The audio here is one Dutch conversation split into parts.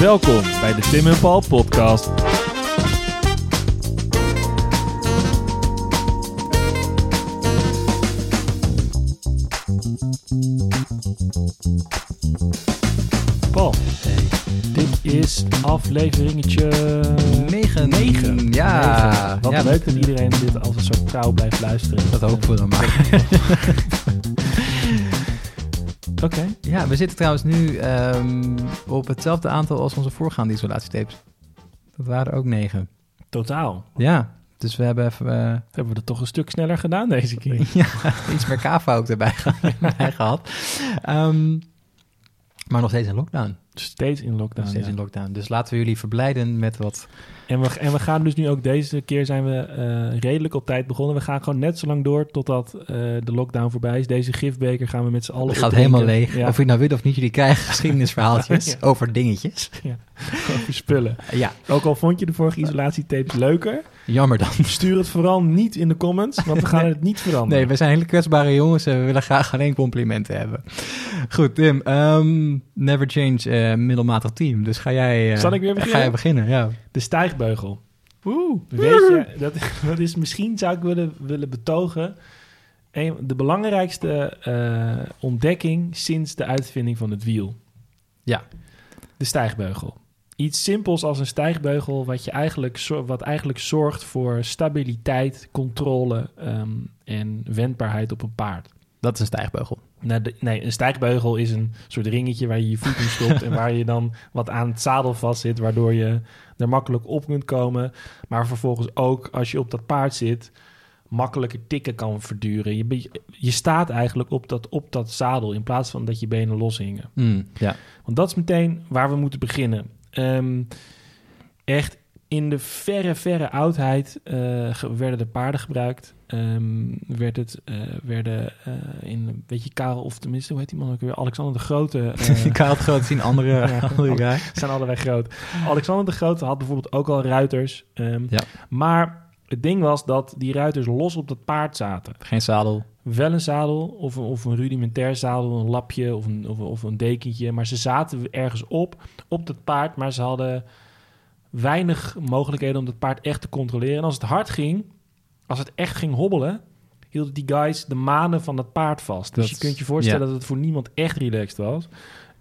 Welkom bij de Tim en Paul podcast. Paul, dit is afleveringetje 9. 9. Ja. Wat ja, leuk dat iedereen dit altijd zo trouw blijft luisteren. Dat ook voor hem. Maar. Oké. ja, we zitten trouwens nu ehm, op hetzelfde aantal als onze voorgaande isolatietapes. Dat waren ook 9. Totaal. Ja, dus we hebben even... eh, Hebben we het toch een stuk sneller gedaan deze keer. ja, iets meer kava ook erbij gehad. Ehm, maar nog steeds in lockdown. Steeds in lockdown. Steeds ja. in lockdown. Dus laten we jullie verblijden met wat... En we, en we gaan dus nu ook deze keer zijn we eh, redelijk op tijd begonnen. We gaan gewoon net zo lang door totdat eh, de lockdown voorbij is. Deze gifbeker gaan we met z'n allen Het gaat helemaal leeg. Ja, Of je nou weet of niet, jullie krijgen geschiedenisverhaaltjes Ja. over dingetjes. over spullen. Ja, Ook al vond je de vorige isolatietapes leuker, jammer dan. stuur het vooral niet in de comments, want we gaan het niet veranderen. Nee, we zijn hele kwetsbare jongens en we willen graag alleen complimenten hebben. Goed, Tim. ehm, never change eh, middelmatig team. Dus ga jij, eh, Zal ik weer Ga beginnen? jij beginnen, ja. De stijgbeugel. Oeh. Weet je, dat, dat is misschien, zou ik willen, willen betogen, een, de belangrijkste eh, ontdekking sinds de uitvinding van het wiel. Ja. De stijgbeugel. Iets simpels als een stijgbeugel, wat, je eigenlijk, wat eigenlijk zorgt voor stabiliteit, controle ehm, en wendbaarheid op een paard. Dat is een stijgbeugel. Nou, de- nee, een stijgbeugel is een soort ringetje waar je je voet in stopt en waar je dan wat aan het zadel vast zit, waardoor je er makkelijk op kunt komen. Maar vervolgens ook als je op dat paard zit, makkelijker tikken kan verduren. Je, je staat eigenlijk op dat, op dat zadel in plaats van dat je benen loshingen. Mm, ja. Want dat is meteen waar we moeten beginnen. Ehm, echt in de verre, verre oudheid eh, werden er paarden gebruikt. Ehm, werd het, eh, werden eh, in, weet je, Karel, of tenminste, hoe heet die man ook weer? Alexander de Grote. Ik had groot zien, andere, Ja. andere zijn allebei groot. Alexander de Grote had bijvoorbeeld ook al ruiters. ehm, Ja. Maar het ding was dat die ruiters los op dat paard zaten. Geen zadel. Wel een zadel of een, of een rudimentair zadel, een lapje of een, of, of een dekentje. Maar ze zaten ergens op, op dat paard. Maar ze hadden weinig mogelijkheden om dat paard echt te controleren. En als het hard ging, als het echt ging hobbelen, hielden die guys de manen van dat paard vast. Dus Dat- je kunt je voorstellen ja. dat het voor niemand echt relaxed was.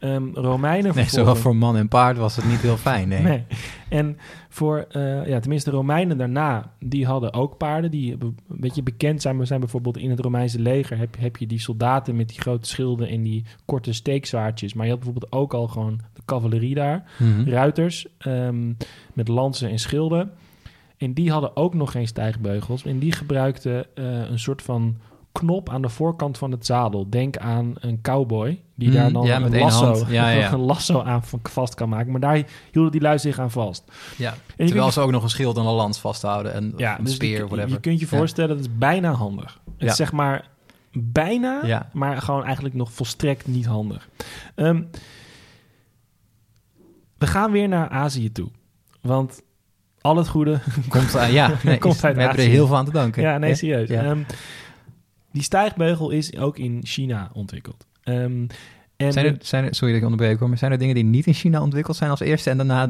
Ehm, Romeinen Nee, zowel voor man en paard was het niet heel fijn, nee. Nee. En voor, eh, ja, tenminste de Romeinen daarna, die hadden ook paarden die een beetje bekend zijn. We zijn bijvoorbeeld in het Romeinse leger, heb, heb je die soldaten met die grote schilden en die korte steekzwaardjes. Maar je had bijvoorbeeld ook al gewoon de cavalerie daar, Mhm. ruiters ehm, met lansen en schilden. En die hadden ook nog geen stijgbeugels. En die gebruikten eh, een soort van knop aan de voorkant van het zadel. Denk aan een cowboy die Mm, daar dan ja, met een, lasso. Ja, ja. een lasso aan vast kan maken. Maar daar hielden die lui zich aan vast. Ja. En Terwijl ze ook nog een schild en een lans vasthouden en ja, een dus speer je, of whatever. je kunt je voorstellen, dat is bijna handig. Het is zeg maar bijna, Ja. maar gewoon eigenlijk nog volstrekt niet handig. Ehm, we gaan weer naar Azië toe. Want al het goede Komt, eh, ja, nee, Komt uit we hebben er heel veel aan te danken. Ja, nee, serieus. Ja. Die stijgbeugel is ook in China ontwikkeld. Ehm, en Zijn er, zijn er, sorry dat ik onderbreek hoor, maar zijn er dingen die niet in China ontwikkeld zijn als eerste en daarna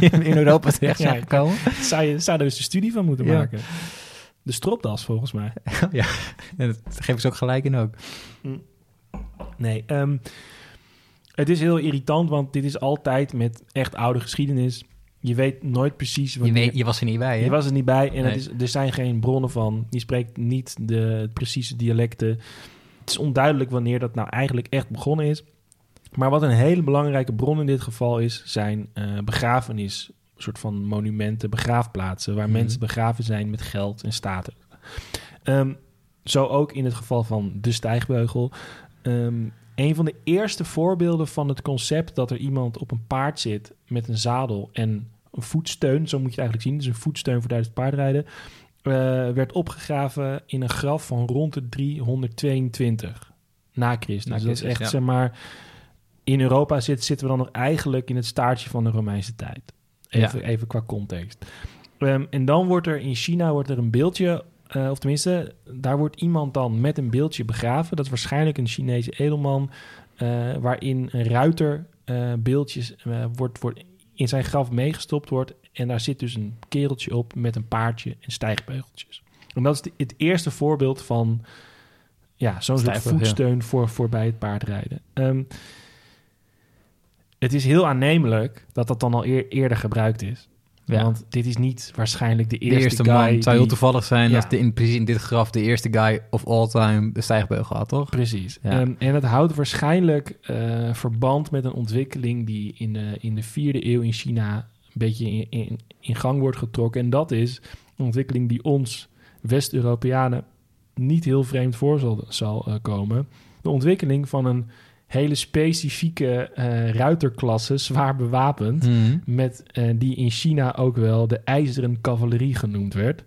in, in Europa terecht zijn Ja. gekomen? zou je zou er dus een studie van moeten Ja. maken. De stropdas, volgens mij. ja, en dat geven ze ook gelijk in ook. Nee, ehm, het is heel irritant, want dit is altijd met echt oude geschiedenis. Je weet nooit precies Je, wanneer... weet, je was er niet bij, hè? Je was er niet bij en het Nee. is, er zijn geen bronnen van. Je spreekt niet de precieze dialecten. Het is onduidelijk wanneer dat nou eigenlijk echt begonnen is. Maar wat een hele belangrijke bron in dit geval is, zijn eh begrafenis, een soort van monumenten, begraafplaatsen, waar Mhm. mensen begraven zijn met geld en staten. Ehm, zo ook in het geval van de stijgbeugel. Ehm, een van de eerste voorbeelden van het concept dat er iemand op een paard zit met een zadel en een voetsteun, zo moet je het eigenlijk zien, dus een voetsteun voor het paardrijden, eh, werd opgegraven in een graf van rond de 322 na Christus. Na Dus dat is Christus, echt, ja. zeg maar, in Europa zit, zitten we dan nog eigenlijk in het staartje van de Romeinse tijd. Even, even qua context. Ehm, en dan wordt er in China wordt er een beeldje, eh, of tenminste, daar wordt iemand dan met een beeldje begraven. Dat is waarschijnlijk een Chinese edelman, eh, waarin een ruiter eh, beeldjes wordt, wordt in zijn graf meegestopt wordt. En daar zit dus een kereltje op met een paardje en stijgbeugeltjes. En dat is de- het eerste voorbeeld van ja, zo'n soort ja. voetsteun voor, voor bij het paardrijden. Ehm, het is heel aannemelijk dat dat dan al eer- eerder gebruikt is. Ja. Want dit is niet waarschijnlijk de de eerste, guy man. Het zou heel die- toevallig zijn Ja. als de, in, precies in dit graf de eerste guy of all time de stijgbeugel had, toch? Precies. Ja. En het houdt waarschijnlijk eh, verband met een ontwikkeling die in de, in de vierde eeuw in China een beetje in, in, in gang wordt getrokken. En dat is een ontwikkeling die ons West-Europeanen niet heel vreemd voor zal, zal eh, komen. De ontwikkeling van een hele specifieke eh, ruiterklasse, zwaar bewapend, Mhm. met, eh, die in China ook wel de ijzeren cavalerie genoemd werd.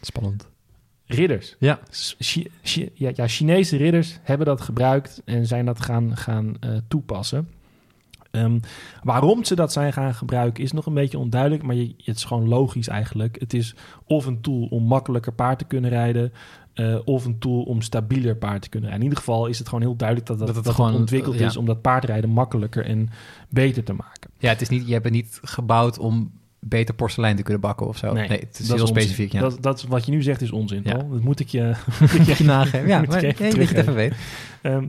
Spannend. Ridders. Ja. Chi- Chi- ja, ja, Chinese ridders hebben dat gebruikt en zijn dat gaan, gaan eh, toepassen. Ehm, waarom ze dat zijn gaan gebruiken is nog een beetje onduidelijk, maar je, het is gewoon logisch eigenlijk. Het is of een tool om makkelijker paard te kunnen rijden, eh, of een tool om stabieler paard te kunnen rijden. In ieder geval is het gewoon heel duidelijk dat dat, Dat dat het het gewoon, ontwikkeld eh, ja. is om dat paardrijden makkelijker en beter te maken. Ja, het is niet, je hebt het niet gebouwd om beter porselein te kunnen bakken of zo. Nee, het is dat heel specifiek. Ja. Dat, dat is, wat je nu zegt is onzin, Ja. Paul. Dat moet ik je, moet je nageven. Ja, moet ik dat je het teruggeven. even weet. Ehm,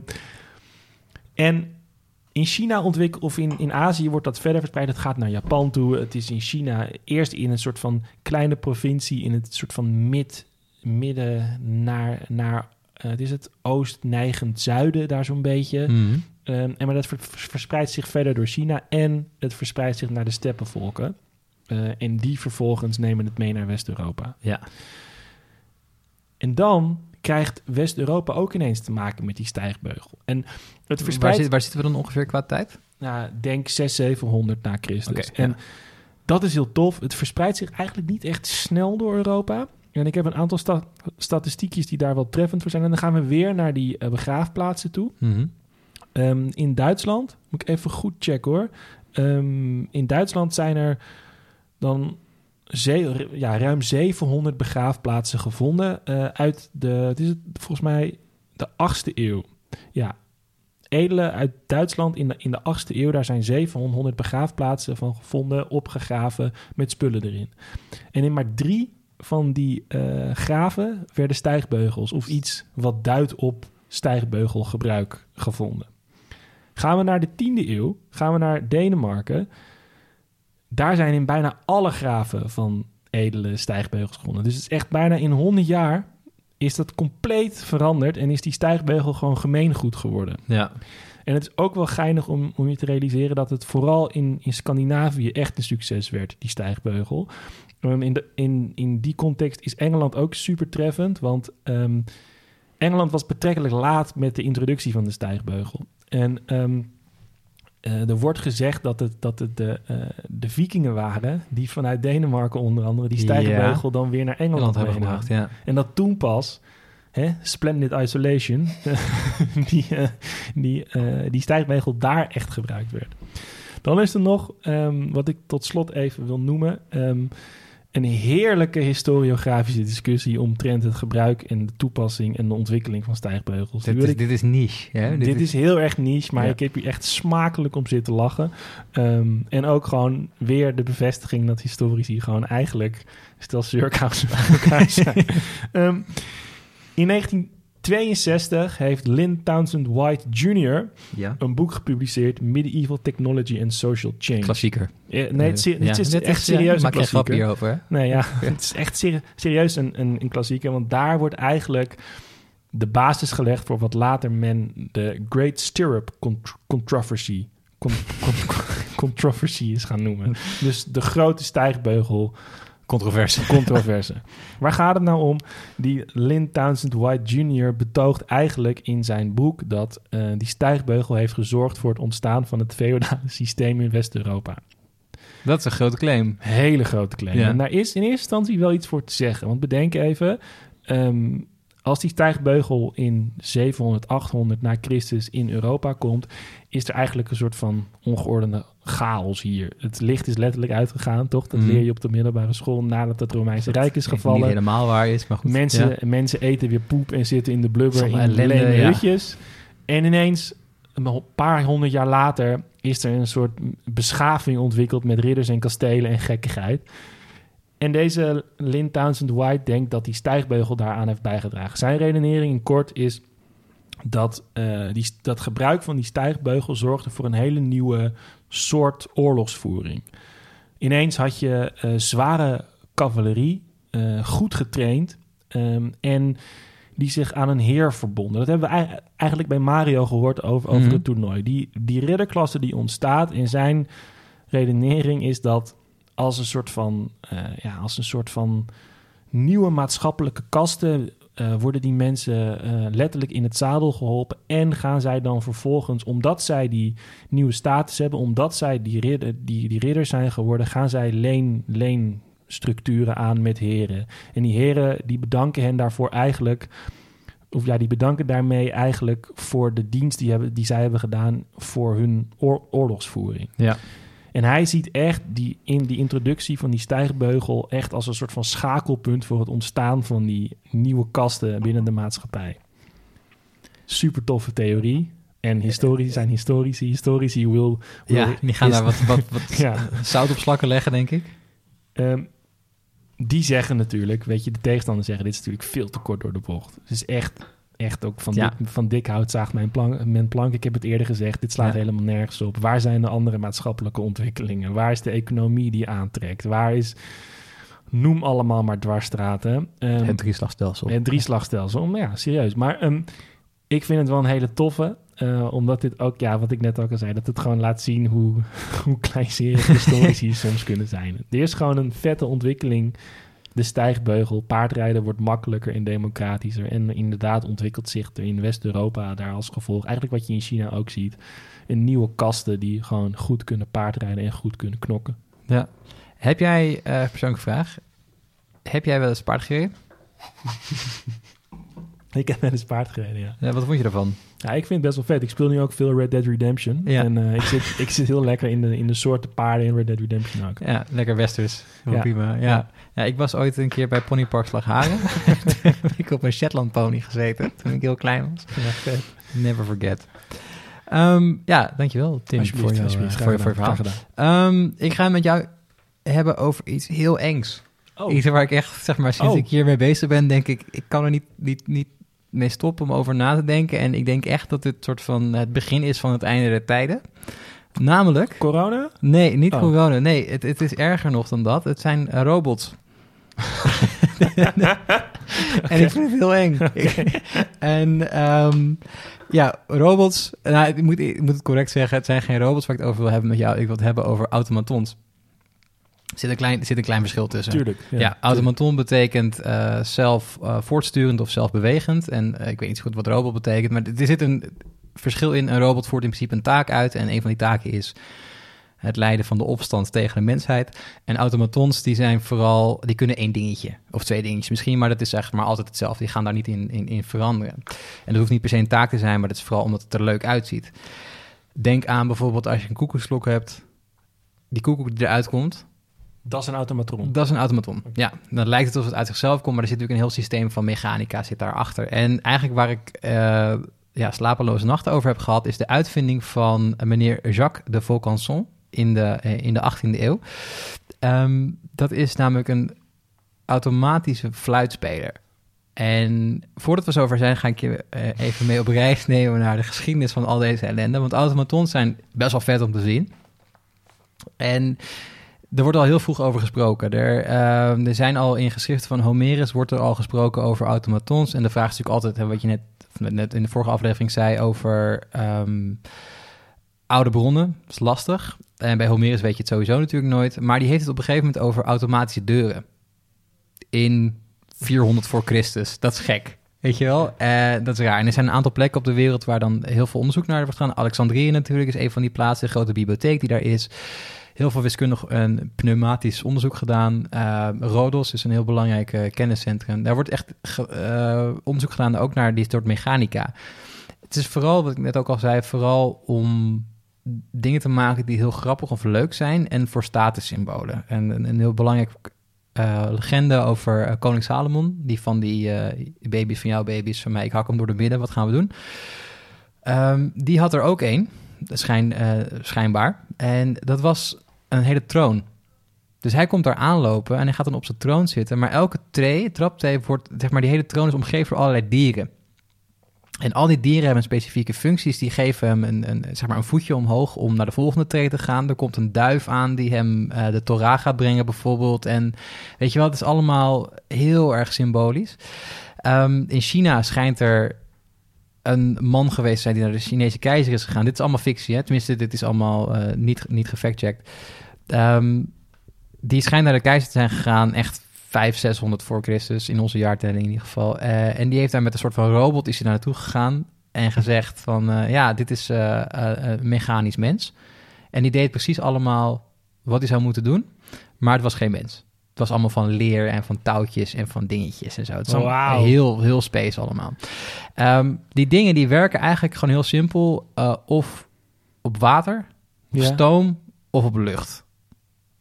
en in China ontwikkeld, of in, in Azië wordt dat verder verspreid. Het gaat naar Japan toe. Het is in China eerst in een soort van kleine provincie, in het soort van mid, midden naar, naar eh, het is het oost-neigend zuiden, daar zo'n beetje. Mhm. Ehm, en maar dat ver- verspreidt zich verder door China en het verspreidt zich naar de steppenvolken. Eh, en die vervolgens nemen het mee naar West-Europa. Ja. En dan krijgt West-Europa ook ineens te maken met die stijgbeugel. En het Waar, verspreidt, zit, waar zitten we dan ongeveer qua tijd? nou, denk 600, 700 na Christus. En ja. dat is heel tof. Het verspreidt zich eigenlijk niet echt snel door Europa. En ik heb een aantal sta- statistiekjes die daar wel treffend voor zijn. En dan gaan we weer naar die eh, begraafplaatsen toe. Mhm. Ehm, in Duitsland, moet ik even goed checken hoor. Ehm, in Duitsland zijn er dan ja, ruim 700 begraafplaatsen gevonden eh, uit de, het is het, volgens mij de 8e eeuw. Ja, edelen uit Duitsland in de, in de 8e eeuw, daar zijn 700 begraafplaatsen van gevonden, opgegraven met spullen erin. En in maar drie van die eh, graven werden stijgbeugels of iets wat duidt op stijgbeugelgebruik gevonden. Gaan we naar de 10e eeuw, gaan we naar Denemarken. Daar zijn in bijna alle graven van edele stijgbeugels gevonden. Dus het is echt bijna in 100 jaar is dat compleet veranderd en is die stijgbeugel gewoon gemeengoed geworden. Ja. En het is ook wel geinig om, om je te realiseren dat het vooral in, in Scandinavië echt een succes werd, die stijgbeugel. Um, in, de, in, in die context is Engeland ook super treffend, want ehm, Engeland was betrekkelijk laat met de introductie van de stijgbeugel. En ehm, eh, er wordt gezegd dat het, dat het de, eh, de vikingen waren die vanuit Denemarken onder andere die stijgbeugel dan weer naar Engeland, hebben gebracht, ja. En dat toen pas, hè, Splendid Isolation, die, eh, die, die stijgbeugel daar echt gebruikt werd. Dan is er nog, ehm, wat ik tot slot even wil noemen, ehm, een heerlijke historiografische discussie omtrent het gebruik en de toepassing en de ontwikkeling van stijgbeugels. Dit, is, ik- dit is niche. Hè? dit, is heel erg niche, maar Ja. ik heb hier echt smakelijk om zitten lachen. Ehm, en ook gewoon weer de bevestiging dat historici gewoon eigenlijk stel elkaar zijn. Ehm, in 1962 heeft Lynn Townsend White Jr. ja. een boek gepubliceerd, Medieval Technology and Social Change. klassieker. Eh, nee, het, is- het Ja, is dit echt ja, serieus een Maak je een grapje klassieker. hierover? Nee, ja, het is echt serie- serieus een, een, een klassieker. Want daar wordt eigenlijk de basis gelegd voor wat later men de Great Stirrup Cont- Controversy, con- con- controversy is gaan noemen. Dus de grote stijgbeugel Controverse. controverse. Waar gaat het nou om? Die Lynn Townsend White Jr. betoogt eigenlijk in zijn boek dat eh, die stijgbeugel heeft gezorgd voor het ontstaan van het feodale systeem in West-Europa. Dat is een grote claim. Hele grote claim. Ja. En daar is in eerste instantie wel iets voor te zeggen. Want bedenk even, ehm, als die stijgbeugel in 700, 800 na Christus in Europa komt, is er eigenlijk een soort van ongeordende chaos hier. Het licht is letterlijk uitgegaan, toch? Dat Mhm. leer je op de middelbare school nadat het Romeinse Rijk is Niet gevallen. helemaal waar is, maar goed. Mensen, Ja. mensen eten weer poep en zitten in de blubber in ja. hutjes. En ineens, een paar honderd jaar later, is er een soort beschaving ontwikkeld met ridders en kastelen en gekkigheid. En deze Lynn Townsend White denkt dat die stijgbeugel daaraan heeft bijgedragen. Zijn redenering in kort is dat uh, die, dat gebruik van die stijgbeugel zorgde voor een hele nieuwe soort oorlogsvoering. Ineens had je uh, zware cavalerie, uh, goed getraind um, en die zich aan een heer verbonden. Dat hebben we eigenlijk bij Mario gehoord over, over mm -hmm. het toernooi. Die, die ridderklasse die ontstaat in zijn redenering is dat als een soort van, uh, ja, als een soort van nieuwe maatschappelijke kasten uh, worden die mensen uh, letterlijk in het zadel geholpen en gaan zij dan vervolgens, omdat zij die nieuwe status hebben, omdat zij die, ridder, die, die ridders zijn geworden, gaan zij leen, leenstructuren aan met heren. En die heren die bedanken hen daarvoor eigenlijk, of ja, die bedanken daarmee eigenlijk voor de dienst die, hebben, die zij hebben gedaan voor hun oor, oorlogsvoering. Ja. En hij ziet echt die, in die introductie van die stijgbeugel echt als een soort van schakelpunt voor het ontstaan van die nieuwe kasten binnen de maatschappij. Super toffe theorie. En historici zijn historici. Historici wil. ja, die gaan daar wat, wat, wat ja. zout op slakken leggen, denk ik. Um, die zeggen natuurlijk, weet je, de tegenstanders zeggen: dit is natuurlijk veel te kort door de bocht. Het is echt echt ook van, ja. dik, van dik hout zaagt mijn plank, mijn plank. Ik heb het eerder gezegd, dit slaat ja. helemaal nergens op. Waar zijn de andere maatschappelijke ontwikkelingen? Waar is de economie die aantrekt? Waar is... Noem allemaal maar dwarsstraten. Um, het drieslagstelsel. Het drieslagstelsel, maar ja, serieus. Maar um, ik vind het wel een hele toffe. Uh, omdat dit ook, ja, wat ik net ook al zei... dat het gewoon laat zien hoe, hoe kleinzerig historici soms kunnen zijn. Er is gewoon een vette ontwikkeling de stijgbeugel. Paardrijden wordt makkelijker en democratischer. En inderdaad ontwikkelt zich er in West-Europa daar als gevolg, eigenlijk wat je in China ook ziet, een nieuwe kasten die gewoon goed kunnen paardrijden en goed kunnen knokken. Ja. Heb jij, uh, persoonlijke vraag, heb jij wel eens paard gereden? ik heb wel eens paard gereden, ja. ja. Wat vond je daarvan? Ja, ik vind het best wel vet. Ik speel nu ook veel Red Dead Redemption. Ja. En uh, ik, zit, ik zit heel lekker in de, in de soorten paarden in Red Dead Redemption ook. Ja, lekker westers. Ja. Prima. Ja. ja. Ja. ik was ooit een keer bij Ponypark Slagharen. toen heb ik op een Shetland pony gezeten toen ik heel klein was. Ja, vet. Never forget. Um, ja, dankjewel Tim voor, jou, voor, je, voor je verhaal. Um, ik ga het met jou hebben over iets heel engs. Oh. Iets waar ik echt, zeg maar, sinds oh. ik hiermee bezig ben, denk ik, ik kan er niet, niet, niet mee stoppen om over na te denken. En ik denk echt dat dit soort van het begin is van het einde der tijden. Namelijk... Corona? Nee, niet oh. corona. Nee, het, het is erger nog dan dat. Het zijn robots. en ik vind het heel eng. Okay. en um, ja, robots... Nou, ik moet, ik moet het correct zeggen. Het zijn geen robots waar ik het over wil hebben met jou. Ik wil het hebben over automatons. Er zit een klein, zit een klein verschil tussen. Tuurlijk. Ja, ja automaton betekent uh, zelf uh, voortsturend of zelfbewegend. En uh, ik weet niet zo goed wat robot betekent, maar er zit een verschil in. Een robot voert in principe een taak uit. En een van die taken is het leiden van de opstand tegen de mensheid. En automatons, die zijn vooral, die kunnen één dingetje of twee dingetjes misschien, maar dat is echt maar altijd hetzelfde. Die gaan daar niet in, in, in veranderen. En dat hoeft niet per se een taak te zijn, maar dat is vooral omdat het er leuk uitziet. Denk aan bijvoorbeeld als je een koekoekslok hebt, die koekoek die eruit komt, dat is een automaton. Dat is een automaton. Okay. Ja, dan lijkt het alsof het uit zichzelf komt, maar er zit natuurlijk een heel systeem van mechanica zit daarachter. En eigenlijk waar ik uh, ja, slapeloze nachten over heb gehad, is de uitvinding van meneer Jacques de Vaucanson in de, uh, in de 18e eeuw. Um, dat is namelijk een automatische fluitspeler. En voordat we zover zijn, ga ik je uh, even mee op reis nemen naar de geschiedenis van al deze ellende. Want automatons zijn best wel vet om te zien. En er wordt al heel vroeg over gesproken. Er, uh, er zijn al in geschriften van Homerus wordt er al gesproken over automatons. En de vraag is natuurlijk altijd, wat je net, net in de vorige aflevering zei over um, oude bronnen. Dat is lastig. En bij Homerus weet je het sowieso natuurlijk nooit. Maar die heeft het op een gegeven moment over automatische deuren. In 400 voor Christus. Dat is gek. Weet je wel? Uh, dat is raar. En er zijn een aantal plekken op de wereld waar dan heel veel onderzoek naar wordt gedaan. Alexandrië natuurlijk is een van die plaatsen, de grote bibliotheek die daar is heel veel wiskundig en pneumatisch onderzoek gedaan. Uh, Rodos is een heel belangrijk uh, kenniscentrum. Daar wordt echt uh, onderzoek gedaan ook naar die soort mechanica. Het is vooral, wat ik net ook al zei, vooral om dingen te maken die heel grappig of leuk zijn en voor statussymbolen. En een, een heel belangrijk legende over koning Salomon, die van die baby's van jouw baby's van mij, ik hak hem door de midden, wat gaan we doen? Um, die had er ook één. schijn, eh, schijnbaar. En dat was een hele troon. Dus hij komt daar aanlopen en hij gaat dan op zijn troon zitten. Maar elke tree, traptree, wordt, zeg maar, die hele troon is omgeven door allerlei dieren. En al die dieren hebben specifieke functies. Die geven hem een, een, zeg maar een voetje omhoog om naar de volgende tree te gaan. Er komt een duif aan die hem uh, de Torah gaat brengen bijvoorbeeld. En weet je wel, het is allemaal heel erg symbolisch. Um, in China schijnt er een man geweest zijn die naar de Chinese keizer is gegaan. Dit is allemaal fictie, hè? tenminste, dit is allemaal uh, niet, niet gefactcheckt. Um, die schijnt naar de keizer te zijn gegaan, echt 500, 600 voor Christus, in onze jaartelling in ieder geval. Uh, en die heeft daar met een soort van robot is hij naartoe gegaan en gezegd van, uh, ja, dit is een mechanisch mens. En die deed precies allemaal wat hij zou moeten doen, maar het was geen mens. Het was allemaal van leer en van touwtjes en van dingetjes en zo. Het is wauw. heel, heel space allemaal. Um, die dingen die werken eigenlijk gewoon heel simpel. Uh, of op water, op Ja. stoom of op lucht.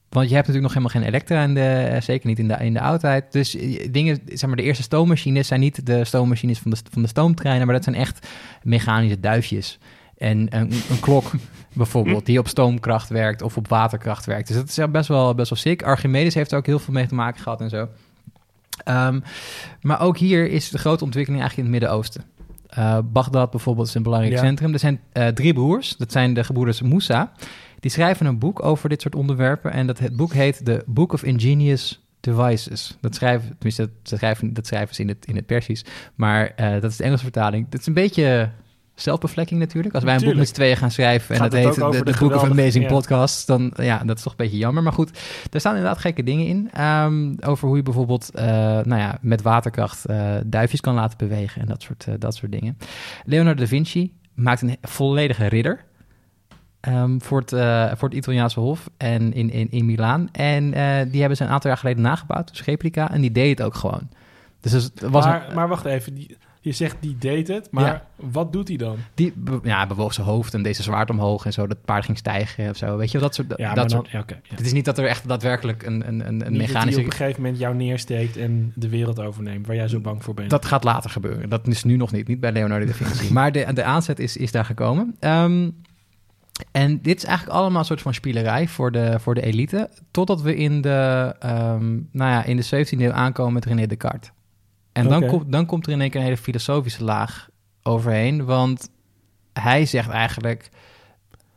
Want je hebt natuurlijk nog helemaal geen elektra, in de, eh, zeker niet in de, in de oudheid. Dus eh, dingen, zeg maar, de eerste stoommachines zijn niet de stoommachines van de, van de stoomtreinen, maar dat zijn echt mechanische duifjes. En een, een klok bijvoorbeeld, die op stoomkracht werkt of op waterkracht werkt. Dus dat is best wel, best wel sick. Archimedes heeft er ook heel veel mee te maken gehad en zo. Um, maar ook hier is de grote ontwikkeling eigenlijk in het Midden-Oosten. Uh, Bagdad bijvoorbeeld is een belangrijk Ja. centrum. Er zijn uh, drie broers, dat zijn de gebroeders Moussa. Die schrijven een boek over dit soort onderwerpen. En dat, het boek heet The Book of Ingenious Devices. Dat schrijven, tenminste, dat schrijven, dat schrijven ze in het, in het Persisch. Maar uh, dat is de Engelse vertaling. Dat is een beetje zelfbevlekking natuurlijk. Als wij een boek met z'n tweeën gaan schrijven en Gaat dat heet de, de de Book of Amazing ja. Podcasts, dan ja, dat is toch een beetje jammer. Maar goed, er staan inderdaad gekke dingen in. ehm, over hoe je bijvoorbeeld eh, nou ja, met waterkracht eh, duifjes kan laten bewegen en dat soort, eh, dat soort dingen. Leonardo da Vinci maakt een volledige ridder. ehm, voor, het, voor het Italiaanse Hof en in, in, in Milaan. En die hebben ze een aantal jaar geleden nagebouwd, dus replica. En die deed het ook gewoon. Dus het was maar, een- maar wacht even, die, je zegt die deed het, maar Ja. wat doet hij dan? die ja, bewoog zijn hoofd en deze zwaard omhoog en zo. Dat paard ging stijgen of zo. Weet je, wel, dat soort... Ja, dat dan, soort het is niet dat er echt daadwerkelijk een, een, een, een mechanische... op een gegeven moment jou neersteekt en de wereld overneemt, waar jij zo bang voor bent. Dat gaat later gebeuren. Dat is nu nog niet, niet bij Leonardo da Vinci. maar de, de aanzet is, is daar gekomen. Ehm, en dit is eigenlijk allemaal een soort van spielerij voor de, voor de elite. Totdat we in de, ehm, nou ja, in de 17e eeuw aankomen met René Descartes. En dan, komt, dan komt er in één keer een hele filosofische laag overheen. Want hij zegt eigenlijk...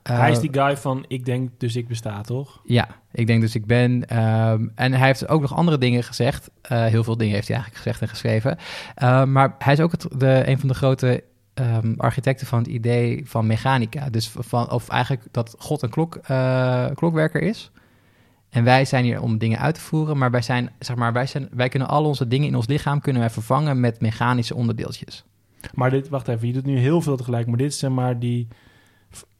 hij eh, is die guy van ik denk dus ik besta, toch? ja, ik denk dus ik ben. ehm, en hij heeft ook nog andere dingen gezegd. Eh, heel veel dingen heeft hij eigenlijk gezegd en geschreven. Eh, maar hij is ook het, de, een van de grote ehm, architecten van het idee van mechanica. Dus van, of eigenlijk dat God een klok, eh, klokwerker is. En wij zijn hier om dingen uit te voeren. Maar wij, zijn, zeg maar, wij, zijn, wij kunnen al onze dingen in ons lichaam kunnen wij vervangen met mechanische onderdeeltjes. Maar dit, wacht even, je doet nu heel veel tegelijk, maar dit is zeg maar die,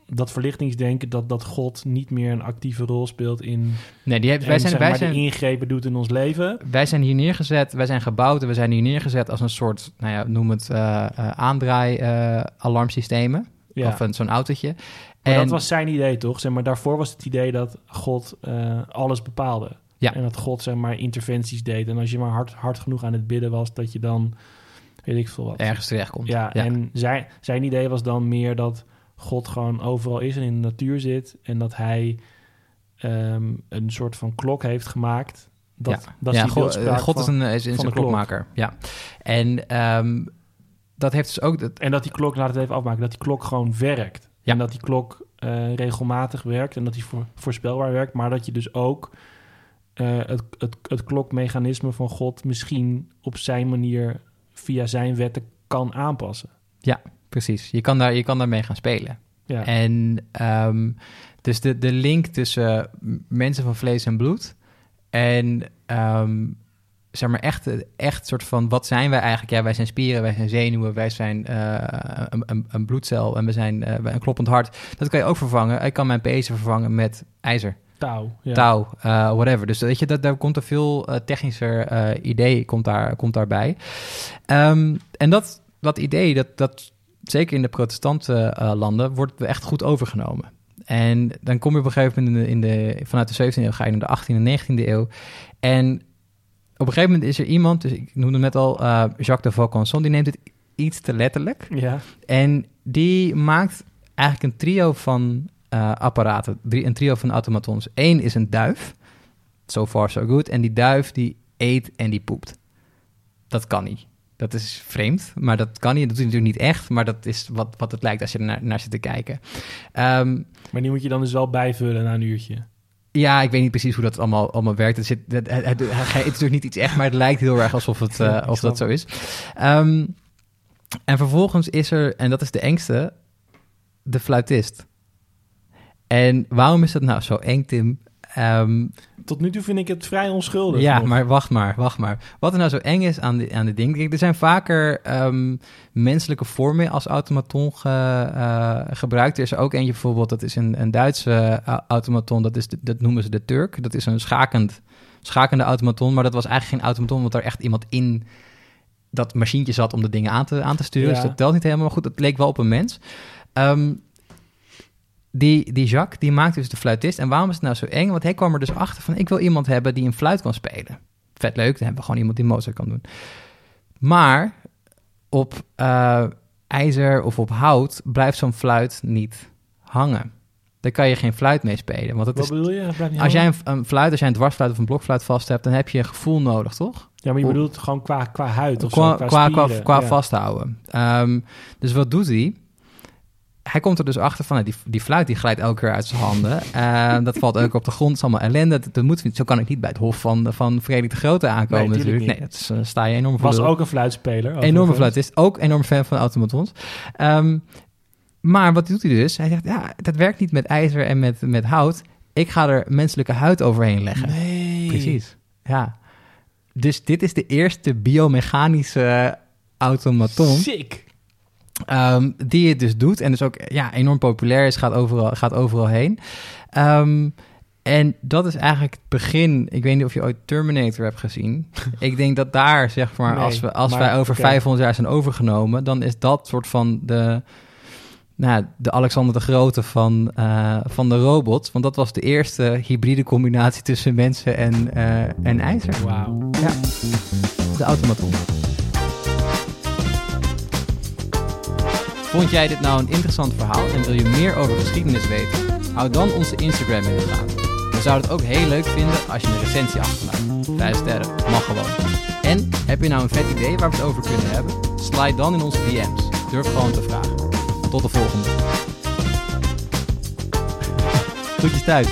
dat verlichtingsdenken dat, dat God niet meer een actieve rol speelt in Nee, die heeft, wij, en, zijn, zeg wij, zijn, ingrepen doet in ons leven. wij zijn hier neergezet, wij zijn gebouwd en we zijn hier neergezet als een soort, nou ja, noem het uh, uh, aandraai-alarmsystemen. Ja. Of een, zo'n autootje. Maar en, dat was zijn idee, toch? Zeg maar, daarvoor was het idee dat God uh, alles bepaalde. Ja. En dat God zeg maar interventies deed. En als je maar hard, hard genoeg aan het bidden was, dat je dan, weet ik veel wat. Ergens terecht komt. Ja, ja. en zijn, zijn idee was dan meer dat God gewoon overal is en in de natuur zit. En dat hij um, een soort van klok heeft gemaakt. Dat, ja, dat is ja God, beeldspraak God is van- een, is, een klok. klokmaker. Ja. En um, dat heeft dus ook... Dat, En dat die klok, laat het even afmaken, dat die klok gewoon werkt. Ja. En dat die klok uh, regelmatig werkt en dat die voor, voorspelbaar werkt. Maar dat je dus ook uh, het, het, het klokmechanisme van God misschien op zijn manier via zijn wetten kan aanpassen. Ja, precies. Je kan, daar, je kan daarmee gaan spelen. Ja. En um, dus de, de link tussen mensen van vlees en bloed en um, zeg maar echt, echt soort van wat zijn wij eigenlijk? Ja, wij zijn spieren, wij zijn zenuwen, wij zijn uh, een, een, een, bloedcel en we zijn uh, een kloppend hart. Dat kan je ook vervangen. Ik kan mijn pezen vervangen met ijzer. Touw. Ja. Touw, uh, whatever. Dus weet je, dat, daar komt er veel technischer idee komt daar, komt daarbij. Um, en dat, dat idee, dat, dat zeker in de protestante uh, landen, wordt echt goed overgenomen. En dan kom je op een gegeven moment in de, in de, vanuit de 17e eeuw, ga je naar de 18e en 19e eeuw. En op een gegeven moment is er iemand, dus ik noemde net al uh, Jacques de Vaucanson, die neemt het iets te letterlijk. Ja. En die maakt eigenlijk een trio van eh, apparaten, drie, een trio van automatons. Eén is een duif, so far so good, en die duif die eet en die poept. Dat kan niet. Dat is vreemd, maar dat kan niet. Dat doet hij natuurlijk niet echt, maar dat is wat, wat het lijkt als je er naar, naar zit te kijken. Ehm, Maar die moet je dan dus wel bijvullen na een uurtje. Ja, ik weet niet precies hoe dat allemaal, allemaal werkt. Het, zit, het, het, het- het is natuurlijk niet iets echt, maar het lijkt heel erg alsof, het, snap dat zo is. Ehm, en vervolgens is er, en dat is de engste, de fluitist. En waarom is dat nou zo eng, Tim? Ehm, Tot nu toe vind ik het vrij onschuldig. ja, nog. maar wacht maar, wacht maar. Wat er nou zo eng is aan, de, aan dit ding... Kijk, er zijn vaker ehm, menselijke vormen als automaton ge- eh, gebruikt. Er is er ook eentje bijvoorbeeld, dat is een, een Duitse eh, automaton. Dat, is de- dat noemen ze de Turk. Dat is een schakend, schakende automaton. Maar dat was eigenlijk geen automaton, want er echt iemand in dat machientje zat om de dingen aan te, aan te sturen. Ja. Dus dat telt niet helemaal. Maar goed, het leek wel op een mens. Ehm, die, die Jacques, die maakt dus de fluitist. En waarom is het nou zo eng? Want hij kwam er dus achter van... ik wil iemand hebben die een fluit kan spelen. Vet leuk, dan hebben we gewoon iemand die Mozart kan doen. Maar op eh, ijzer of op hout blijft zo'n fluit niet hangen. Daar kan je geen fluit mee spelen. Want Wat is, bedoel je? Als jij een, een fluit, als jij een dwarsfluit of een blokfluit vast hebt... dan heb je een gevoel nodig, toch? Ja, maar je bedoelt gewoon qua, qua huid of qua, zo, qua, qua, qua, spieren. qua Ja. vasthouden. Ehm, dus wat doet hij? Hij komt er dus achter van, nou, die, die fluit die glijdt elke keer uit zijn handen. Ehm, dat valt ook op de grond, het is allemaal ellende. Dat, dat moet, zo kan ik niet bij het hof van, van Frederik de Grote aankomen Nee, tuurlijk natuurlijk. Nee, dat is, eh, sta je enorm voor Was ook een fluitspeler. Enorme fluitist, ook enorm fan van automatons. Ehm, maar wat doet hij dus? Hij zegt, ja, dat werkt niet met ijzer en met, met hout. Ik ga er menselijke huid overheen leggen. Nee. Precies, ja. Dus dit is de eerste biomechanische automaton Sick. Ehm, die het dus doet. En dus ook ja, enorm populair is, gaat overal, gaat overal heen. Ehm, en dat is eigenlijk het begin. Ik weet niet of je ooit Terminator hebt gezien. ik denk dat daar, zeg maar, Nee, als, we, als maar wij over oké. 500 jaar zijn overgenomen... dan is dat soort van de, nou, de Alexander de Grote van, eh, van de robots. Want dat was de eerste hybride combinatie tussen mensen en, eh, en ijzer. Wauw. Ja, de automaton. Vond jij dit nou een interessant verhaal en wil je meer over geschiedenis weten? Hou dan onze Instagram in de gaten. We zouden het ook heel leuk vinden als je een recensie achterlaat. Vijf sterren, mag gewoon. En heb je nou een vet idee waar we het over kunnen hebben? Slide dan in onze DM's. Durf gewoon te vragen. Tot de volgende. Groetjes thuis.